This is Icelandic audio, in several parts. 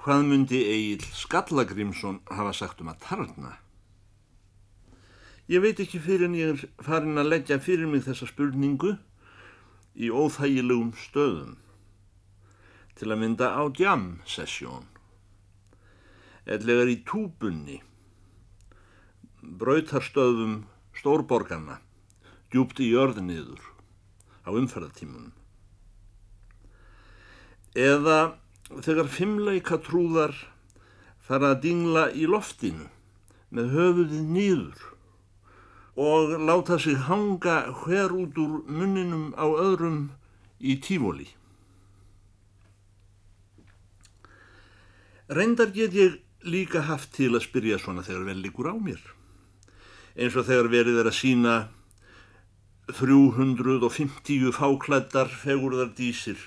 hvað myndi Egil Skallagrímsson hafa sagt um að tarna? Ég veit ekki fyrir en ég er farin að leggja fyrir mig þessa spurningu í óþægilegum stöðum til að mynda á jam-sessjón. Ellegar í túbunni, brautarstöðum stórborgarna, djúpt í jörðniður á umferðartímunum. Eða þegar fimmleika trúðar fara að dingla í loftinu með höfuðið nýður og láta sig hanga hver út úr munninum á öðrum í tífóli. Reyndar get ég líka haft til að spyrja svona þegar vel líkur á mér. Eins og þegar verið er að sína 350 fáklættar fegurðar dísir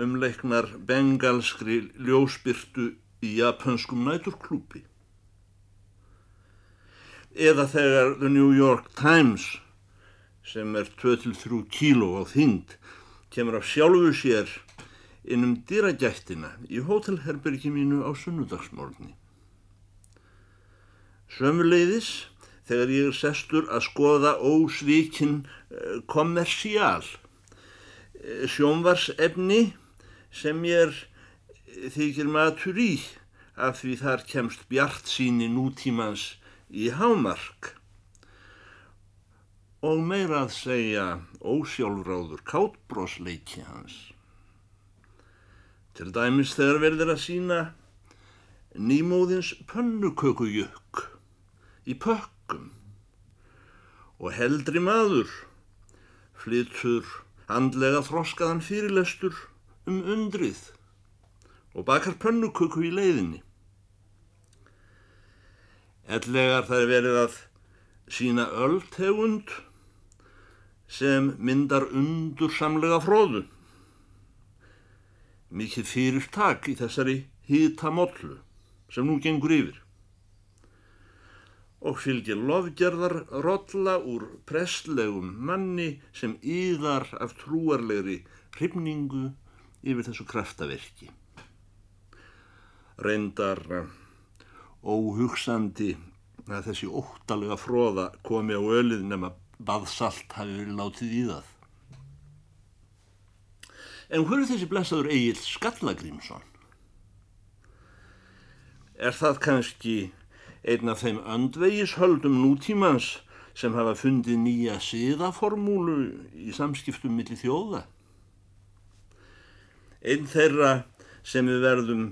umleiknar bengalskri ljósbyrtu í japanskum næturklúpi eða þegar The New York Times sem er 2-3 kíló á þyngd kemur af sjálfu sér innum dýragættina í hótelherbergi mínu á sunnudagsmórni. Sömuleiðis þegar ég er sestur að skoða ósvíkin eh, kommersjál eh, sjónvarsefni sem eh, þykir matur í af því þar kemst bjart síni nútímans í hámark og meira að segja ósjálfráður káttbrósleiki hans. Til dæmis þegar verður að sína nýmóðins pönnukökujökk í pökkum og heldri maður flyttur andlega þroskaðan fyrirlestur um undrið og bakar pönnuköku í leiðinni. Ellegar það er verið að sína ölltegund sem myndar undursamlega fróðu. Mikið fyrir takk í þessari hýtamollu sem nú gengur yfir. Og fylgir lofgerðar rolla úr prestlegum manni sem yðar af trúarlegri hrifningu yfir þessu kraftaverki. Reyndar óhugsandi að þessi óttalega fróða komi á ölið nema baðsalt hafi verið látið í það. En hver er þessi blessaður Egil Skallagrímsson? Er það kannski einn af þeim öndvegishöldum nútímans sem hafa fundið nýja siðaformúlu í samskiptum millir þjóða? Einn þeirra sem við verðum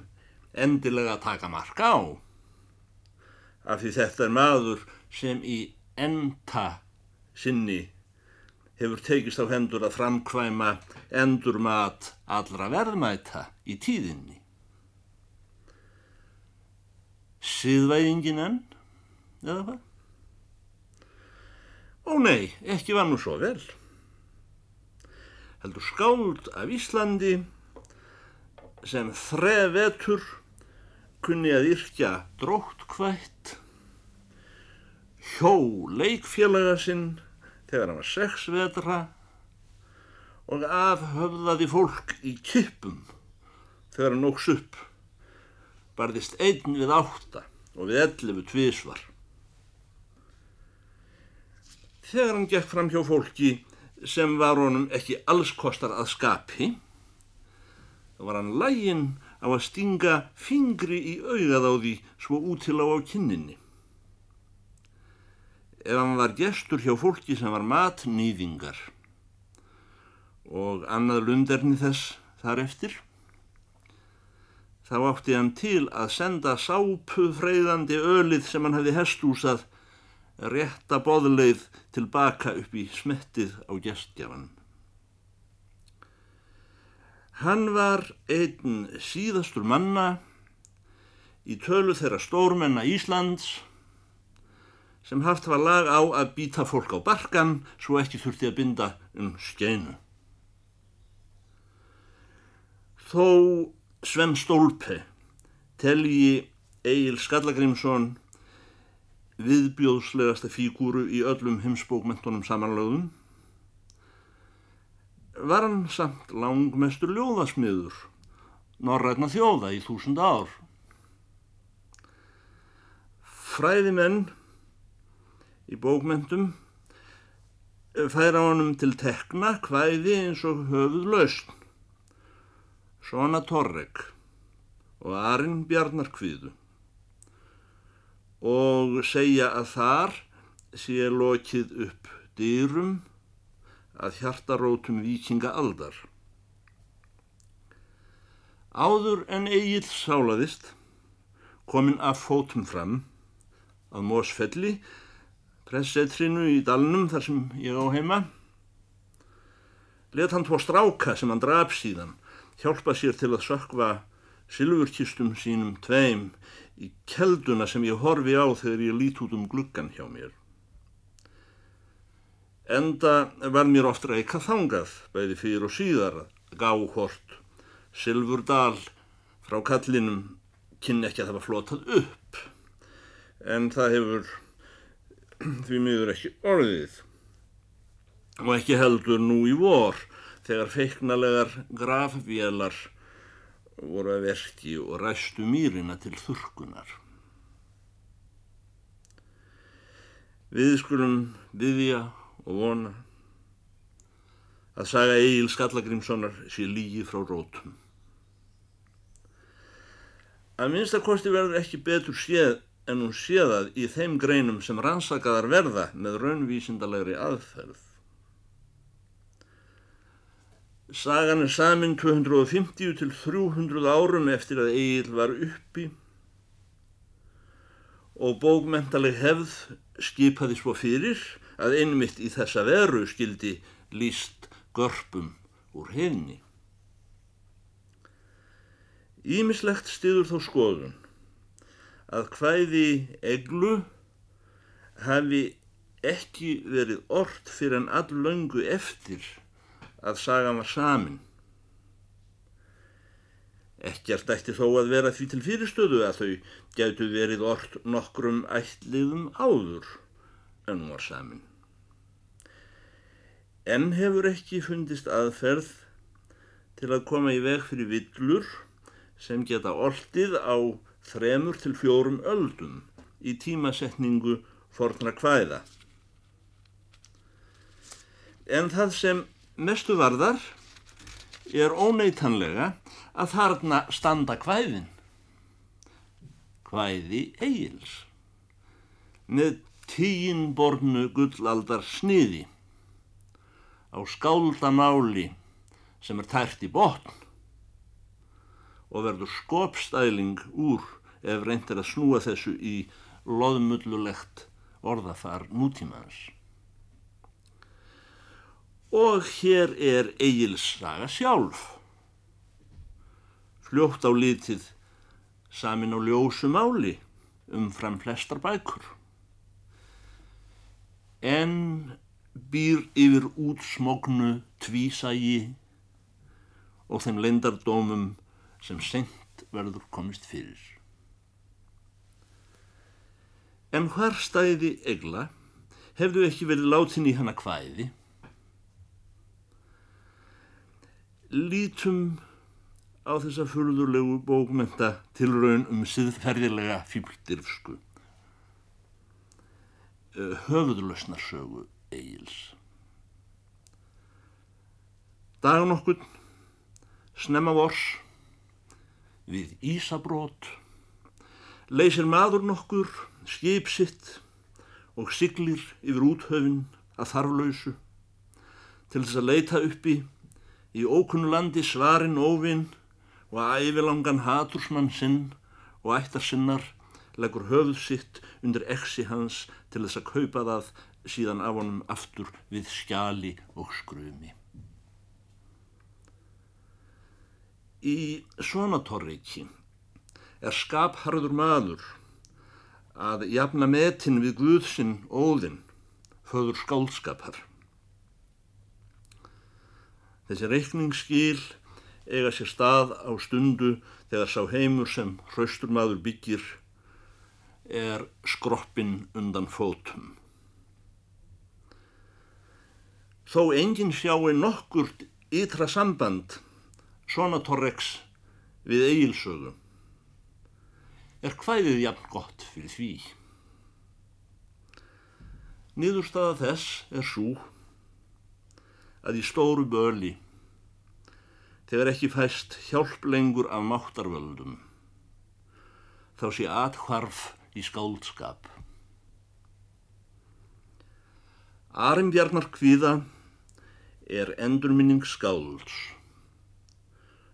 endilega að taka marka á af því þetta er maður sem í enda sinni hefur tekist á hendur að framkvæma endur mat allra verðmæta í tíðinni. Siðvæðingin enn, eða hvað? Ó nei, ekki var nú svo vel. Heldur skáld af Íslandi sem þrevetur kunni að yrkja dróttkvætt, hjó leikfélaga sinn þegar hann var sex vetra og afhöfðaði fólk í kippum þegar hann nógs upp, barðist einn við átta og við ellefu tvísvar. Þegar hann gekk fram hjá fólki sem var honum ekki alls kostar að skapi, var hann læginn á að stinga fingri í augað á því svo útil á kinninni. Ef hann var gestur hjá fólki sem var matnýðingar og annað lunderni þess þar eftir, þá átti hann til að senda sápu freyðandi ölið sem hann hefði hestúsað rétta boðleið tilbaka upp í smettið á gestgjafann. Hann var einn síðastur manna í tölu þeirra stórmenna Íslands sem haft var lag á að býta fólk á barkan svo ekki þurfti að binda um skeinu. Þó Sven Stólpe telji Egil Skallagrimsson viðbjóðslegasta fígúru í öllum heimsbókmentunum samanlöðum var hann samt langmestur ljóðasmiður norrætna þjóða í þúsund ár. Fræðimenn í bókmentum færa honum til tekna hvæði eins og höfuð lausn. Svona Torrek og Arinn Bjarnarkvíðu og segja að þar sé lokið upp dýrum að hjartarótum vikinga aldar. Áður en Egil sálaðist, kominn af fótum fram, að Mósfelli, pressetrinu í dalnum þar sem ég á heima, let hann tvo stráka sem hann draf síðan, hjálpa sér til að sökva silfurkistum sínum tveim í kelduna sem ég horfi á þegar ég lít út um gluggan hjá mér. Enda var mér oft reyka þangað, bæði fyrir og síðar, gáhort Silfurdal frá kallinum kynni ekki að það var flotað upp en það hefur því miður ekki orðið og ekki heldur nú í vor þegar feiknalegar grafvélar voru að verki og ræstu mýrina til þurkunar. Við skulum byggja og vona að saga Egil Skallagrímssonar sé lígi frá rótum. Að minnstakosti verður ekki betur séð en hún séðað í þeim greinum sem rannsakaðar verða með raunvísindalegri aðferð. Sagan er samin 250 til 300 árum eftir að Egil var uppi og bókmentaleg hefð skipaði svo fyrir að einmitt í þessa veru skildi líst görpum úr hefni. Ímislegt stiður þó skoðun að hvæði eglu hafi ekki verið orrt fyrir en allöngu eftir að sagan var samin. Ekkert ætti þó að vera því til fyrirstöðu að þau gætu verið orrt nokkrum ætliðum áður en var samin. En hefur ekki fundist aðferð til að koma í veg fyrir villur sem geta ortið á þremur til fjórum öldum í tímasetningu forna kvæða. En það sem mestu varðar er óneitanlega að þarna standa kvæðin. Kvæði eigils með tíinbornu gullaldar sniði á skáldamáli sem er tært í botn og verður skopstæling úr ef reyndir að snúa þessu í loðmullulegt orðafar nútímaðans. Og hér er Egil's saga sjálf. Fljótt á litið samin á ljósu máli umfram flestar bækur. En býr yfir útsmognu tvísægi og þeim leindardómum sem sent verður komist fyrir. En hvar stæði egla hefðu ekki verið látin í hana hvæði? Lítum á þessa furðulegu bókmenta til raun um siðferðilega fíbldyrfsku. Höfðlösnarsögu Egil's. Dagan okkur, snemma vors, við Ísabrót, leysir maður nokkur skip sitt og siglir yfir úthöfin að þarflausu til þess að leita uppi í ókunnu landi svarin óvinn og að ævilangan hatursmann sinn og ættar sinnar leggur höfuð sitt undir exi hans til þess að kaupa það síðan af honum aftur við skjali og skrumi. Í svona torriki er skapharður maður að jafna metin við Guðsinn óðinn, föður skálskapar. Þessi reikningsskil eiga sér stað á stundu þegar sá heimur sem hraustur maður byggir er skroppin undan fótum. Þó enginn sjáu nokkurt ytra samband svona torreks við eigilsögu er hvæðið jafn gott fyrir því. Niðurstaða þess er svo að í stóru böli þegar ekki fæst hjálp lengur af máttarvöldum þá sé athvarf í skáldskap. Arimbjarnar kvíða er endurminning skálds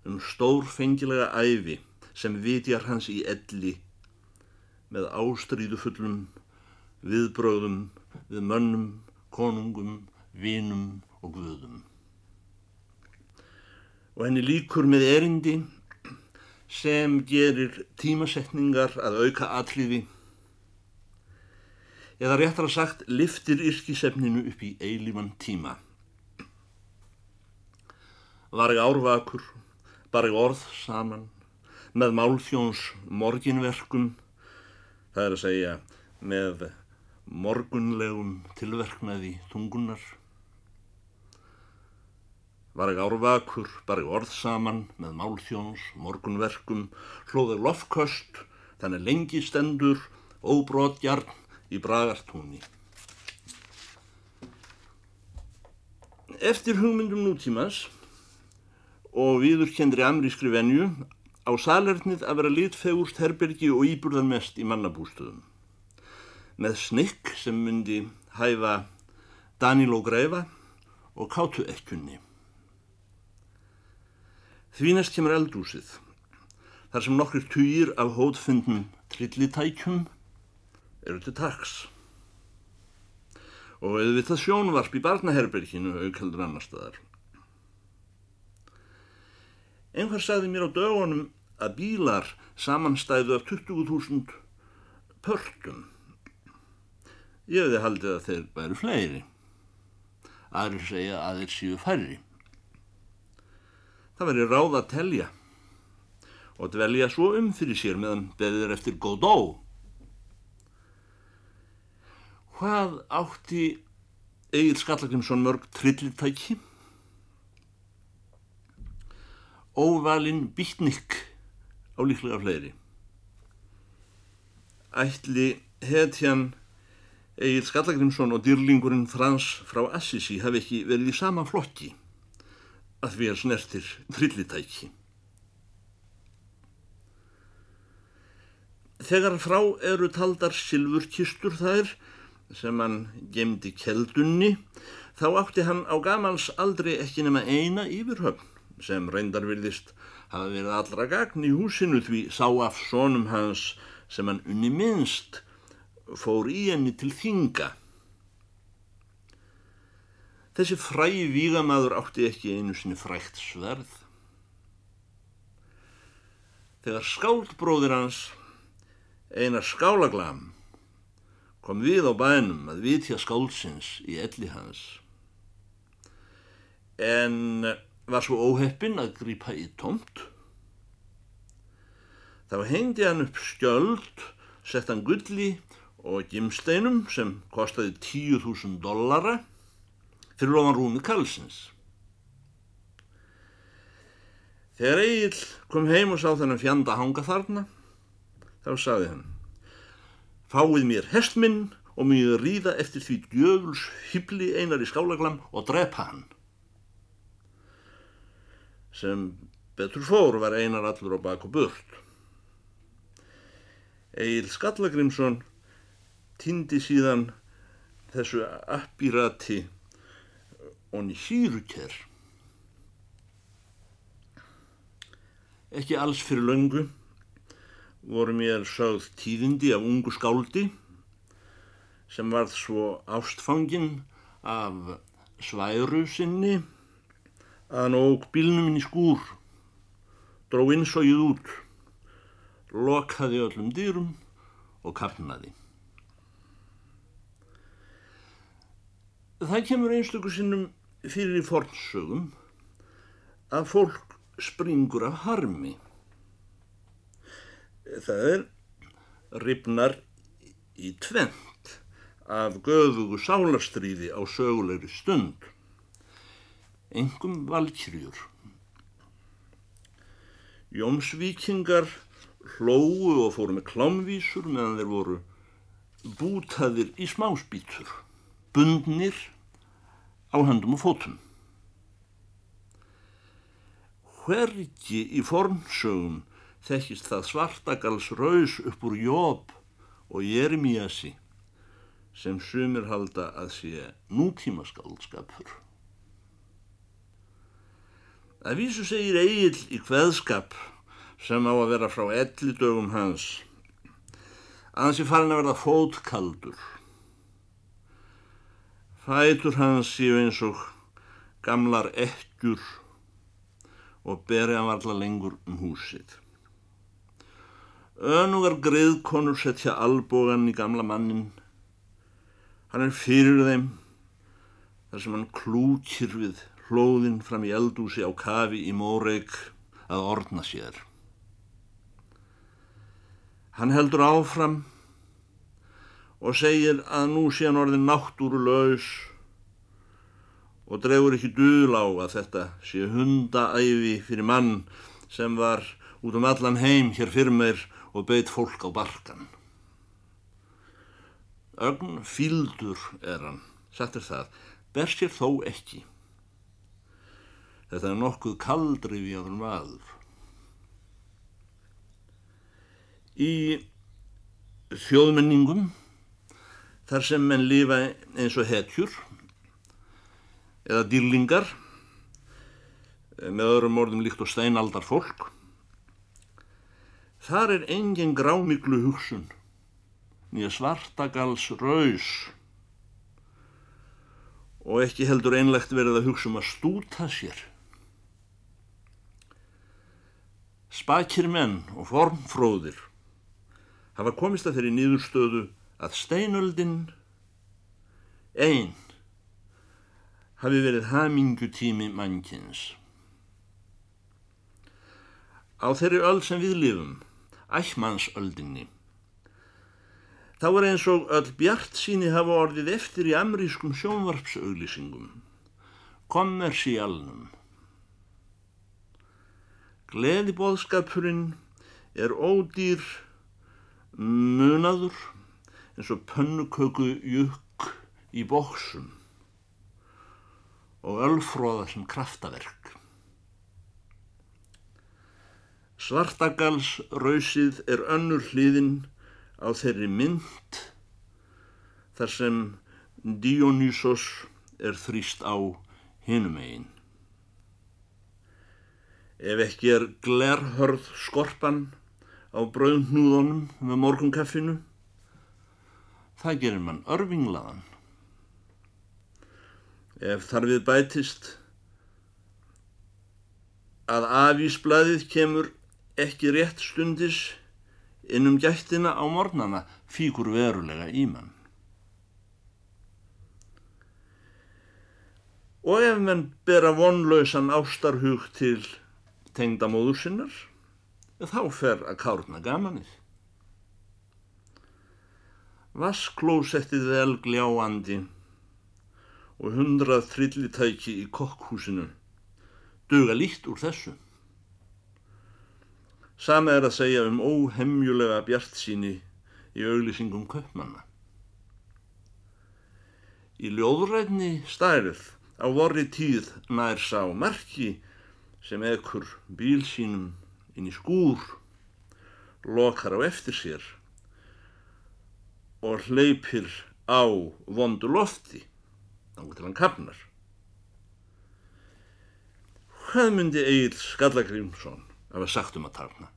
um stórfengilega æfi sem vitjar hans í elli með ástríðufullum viðbröðum við mönnum, konungum, vinum og guðum. Og henni líkur með erindi sem gerir tímasetningar að auka atriði eða réttar að sagt liftir yrkisefninu upp í eilíman tíma. Var ég árvakur, bar ég orð saman, með málþjóns morginverkum, það er að segja með morgunlegum tilverknaði tungunar. Var ekki árvakur, ekki orð saman með málþjóns morgunverkum, hlóður lofköst, þannig lengi stendur, óbrótjarn í bragartúni. Eftir hugmyndum nútímas og viðurkendri amrískri venju á salernið að vera litfegurst herbergi og íburðan mest í mannabústöðum. Með snikk sem myndi hæfa Daníl og Greifa og kátu ekkunni. Því næst kemur eldúsið, þar sem nokkur týjir af hótfundnum trillitækjum eru til taks. Og auðvitað sjónvarp í barnaherberginu auðkaldur annar staðar. Einhver sagði mér á dögunum að bílar samanstæðu af 20.000 pörtum. Ég hefði haldið að þeir væru fleiri. Aðrir segja að þeir séu færri. Það veri ráð að telja og dvelja svo um fyrir sér meðan beðir eftir Godó. Hvað átti Egil Skallagrimsson mörg trillitæki? Óvalinn Bittnik á líklega fleiri. Ætli hetjan Egil Skallagrimsson og dýrlingurinn Frans frá Assisi hafi ekki verið í sama flokki að því er snertir trillitæki. Þegar frá eru taldar silfurkistur þær sem hann gemdi keldunni þá átti hann á gamals aldrei ekki nema eina yfirhöfn sem reyndar virðist hafa verið allra gagn í húsinu því sá af sónum hans sem hann unni minnst fór í henni til þinga. Þessi fræi vígamaður átti ekki einu sinni frækt sverð. Þegar skáldbróðir hans, einar skálaglam, kom við á bænum að vitja skáldsins í elli hans. En var svo óheppin að grípa í tomt. Þá hengdi hann upp skjöld, sett hann gulli og gimsteinum sem kostiði 10.000 dollara fyrir ofan rúmi Karlsins. Þegar Egil kom heim og sá þennan fjanda hanga þarna, þá saði hann Fáið mér hestminn og mjög ríða eftir því djöfuls hybli einar í skálaglam og drepa hann sem betur fór var einar allur á bak og burt. Egil Skallagrimsson týndi síðan þessu appirati onni síruker. Ekki alls fyrir löngu voru mér sögð tíðindi af ungu skáldi sem varð svo ástfangin af sværu sinni hann óg bílnum inn í skúr, dró innsóið út, lokaði öllum dýrum og kapnaði. Það kemur einstöku sinnum fyrir í fornsögum að fólk springur af harmi. Það er ripnar í tvent af göðugu sálarstríði á sögulegri stund engum valkyrjur. Jómsvíkingar hlóu og fóru með klámvísur meðan þeir voru bútaðir í smásbítur, bundnir á höndum og fótum. Hvergi í formsögum þekkist það svartagals raus upp úr Jóp og Jeremíasi sem sumir halda að sé nútíma skaldskapur. Að vísu segir Egil í hveðskap sem á að vera frá elli dögum hans að hans er farin að verða fótkaldur. Fætur hans séu eins og gamlar ekkjur og beri hann varla lengur um húsið. Önugar griðkonur setja albogan í gamla mannin. Hann er fyrir þeim þar sem hann klúkir við hlóðinn fram í eldúsi á kafi í Móreik að orna sér. Hann heldur áfram og segir að nú sé hann orðin náttúru laus og dregur ekki dul á að þetta sé hundaæfi fyrir mann sem var út um allan heim hér fyrir meir og beit fólk á barkan. Ögn fíldur er hann, satt er það, ber sér þó ekki. Þetta er nokkuð kaldri við aður maður. Í þjóðmenningum, þar sem menn lifa eins og hetjur eða dýrlingar, með öðrum orðum líkt og steinaldar fólk, Þar er engin grámiklu hugsun, nýja svartagals raus og ekki heldur einlegt verið að hugsa um að stúta sér. Spakir menn og formfróðir hafa komist að þeirri nýðurstöðu að steinöldin einn hafi verið hamingutími mannkins. Á þeirri öll sem við lifum ækmannsöldinni. Þá er eins og öll bjart síni hafa orðið eftir í amrískum sjónvarpsauglýsingum, kommersíalnum. Gleðibóðskapurinn er ódýr munaður eins og pönnuköku jukk í bóksum og öllfróða sem kraftaverk. Svartagals rausið er önnur hliðin á þeirri mynd þar sem Dionysos er þrýst á hinum einn. Ef ekki er glerhörð skorpan á brauðnúðunum með morgunkaffinu, það gerir mann örfinglaðan. Ef þar við bætist að afísblæðið kemur ekki rétt stundis innum gættina á mornana fíkur verulega í mann. Og ef menn bera vonlausan ástarhug til tengdamóður sinnar, þá fer að kárna gamanið. Vasklósettið vel gljáandi og hundrað trillitæki í kokkhúsinu duga líkt úr þessu. Sama er að segja um óhemjulega bjart síni í auglýsingum köpmanna. Í ljóðræðni stærð á vorri tíð nær sá marki sem ekkur bíl sínum inn í skúr, lokar á eftir sér og hleypir á vondu lofti, þá til hann kapnar. Hvað myndi Egil Skallagrímsson að vera sagt um að tarna?